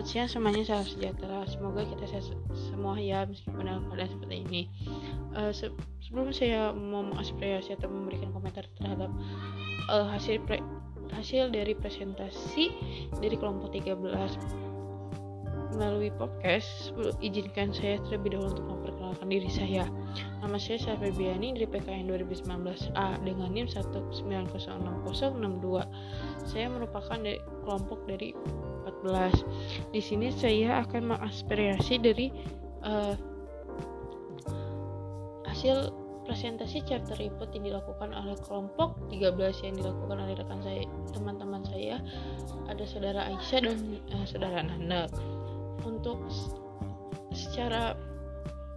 Selamat siang semuanya, salam sejahtera. Semoga kita sehat semua ya meskipun dalam keadaan seperti ini. Uh, se sebelum saya mau mengaspirasi atau memberikan komentar terhadap uh, hasil pre hasil dari presentasi dari kelompok 13 melalui podcast, izinkan saya terlebih dahulu untuk memperkenalkan diri saya. Nama saya Syafir Biani dari PKN 2019A dengan NIM 1906062. Saya merupakan dari kelompok dari 14. Di sini saya akan mengaspirasi dari uh, hasil presentasi chapter report yang dilakukan oleh kelompok 13 yang dilakukan oleh rekan saya teman-teman saya ada saudara Aisyah dan uh, saudara Nanda untuk secara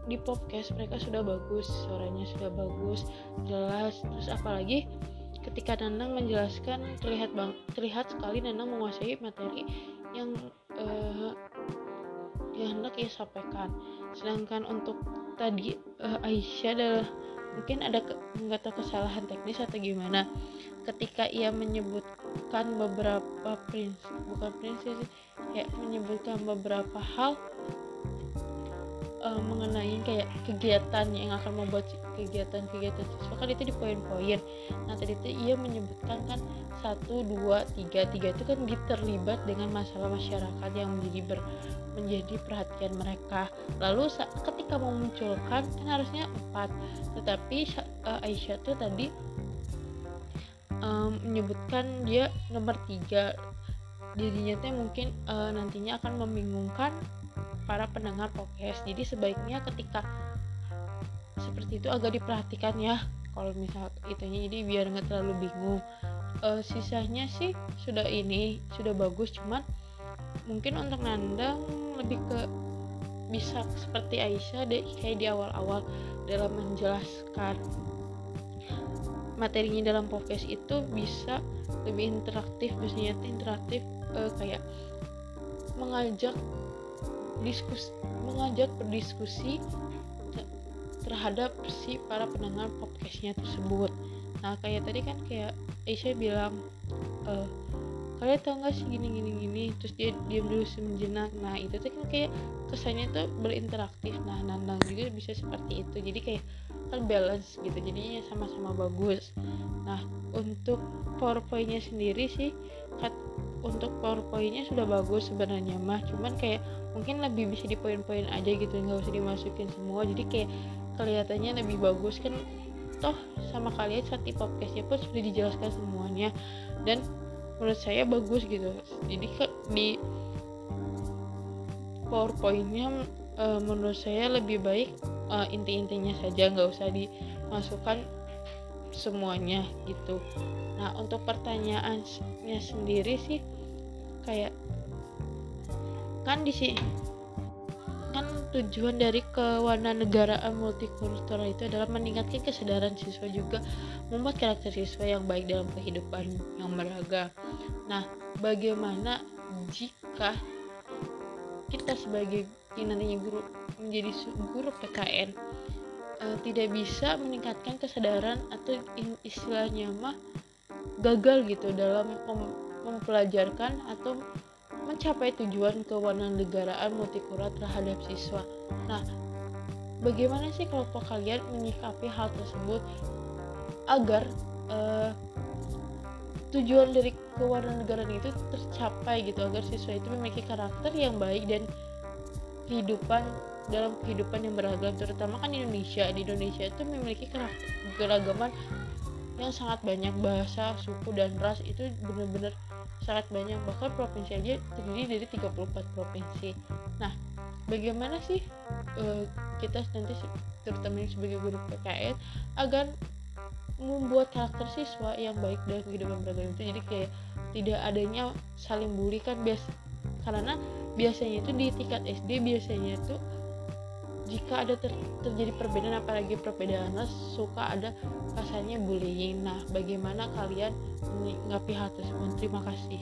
di podcast mereka sudah bagus suaranya sudah bagus jelas. Terus apalagi ketika Nanang menjelaskan terlihat bang terlihat sekali Nanang menguasai materi yang uh, yang hendak ia sampaikan. Sedangkan untuk tadi uh, Aisyah adalah mungkin ada nggak tahu kesalahan teknis atau gimana. Ketika ia menyebutkan beberapa prinsip bukan prinsip ya menyebutkan beberapa hal uh, mengenai kayak kegiatan yang akan membuat kegiatan-kegiatan siswa. Kan itu di poin-poin. Nah tadi itu ia menyebutkan kan satu dua tiga. Tiga itu kan terlibat dengan masalah masyarakat yang menjadi ber, menjadi perhatian mereka. Lalu ketika memunculkan kan harusnya empat. Tetapi uh, Aisyah tuh tadi um, menyebutkan dia nomor tiga. Jadinya tuh mungkin uh, nantinya akan membingungkan para pendengar podcast. Jadi sebaiknya ketika seperti itu agak diperhatikan ya kalau misal itunya. Jadi biar nggak terlalu bingung. Uh, sisanya sih sudah ini sudah bagus cuman mungkin untuk nandang lebih ke bisa seperti Aisyah deh kayak di awal-awal dalam menjelaskan materinya dalam podcast itu bisa lebih interaktif biasanya interaktif uh, kayak mengajak diskusi mengajak berdiskusi terhadap si para pendengar podcastnya tersebut. Nah kayak tadi kan kayak Aisyah bilang e, kalian tau gak sih gini gini gini? Terus dia diam dulu sejenak nah itu tuh kan kayak kesannya tuh berinteraktif. Nah nandang juga bisa seperti itu. Jadi kayak balance gitu jadinya sama-sama bagus. Nah untuk powerpointnya sendiri sih untuk powerpointnya sudah bagus sebenarnya mah. Cuman kayak mungkin lebih bisa di poin-poin aja gitu nggak usah dimasukin semua. Jadi kayak kelihatannya lebih bagus kan toh sama kalian saat di podcastnya pun sudah dijelaskan semuanya. Dan menurut saya bagus gitu. Jadi di powerpointnya e, menurut saya lebih baik e, inti-intinya saja nggak usah dimasukkan semuanya gitu nah untuk pertanyaannya sendiri sih kayak kan di sini kan tujuan dari kewarganegaraan multikultural itu adalah meningkatkan kesadaran siswa juga membuat karakter siswa yang baik dalam kehidupan yang beragam. Nah, bagaimana jika kita sebagai yang nantinya guru menjadi guru PKN uh, tidak bisa meningkatkan kesadaran atau istilahnya mah gagal gitu dalam mem mempelajarkan atau mencapai tujuan kewarganegaraan multikultural terhadap siswa. Nah, bagaimana sih kelompok kalian menyikapi hal tersebut agar uh, tujuan dari kewarganegaraan itu tercapai gitu agar siswa itu memiliki karakter yang baik dan kehidupan dalam kehidupan yang beragam terutama kan Indonesia. Di Indonesia itu memiliki keragaman yang sangat banyak. Bahasa suku dan ras itu benar-benar sangat banyak. Bahkan provinsi aja terdiri dari 34 provinsi. Nah bagaimana sih uh, kita nanti terutama sebagai guru PKN agar membuat karakter siswa yang baik dalam kehidupan beragam itu? Jadi kayak tidak adanya saling bully kan bias karena biasanya itu di tingkat SD biasanya itu jika ada ter terjadi perbedaan apalagi perbedaan ras suka ada rasanya bullying. Nah bagaimana kalian menanggapi hal tersebut? Terima kasih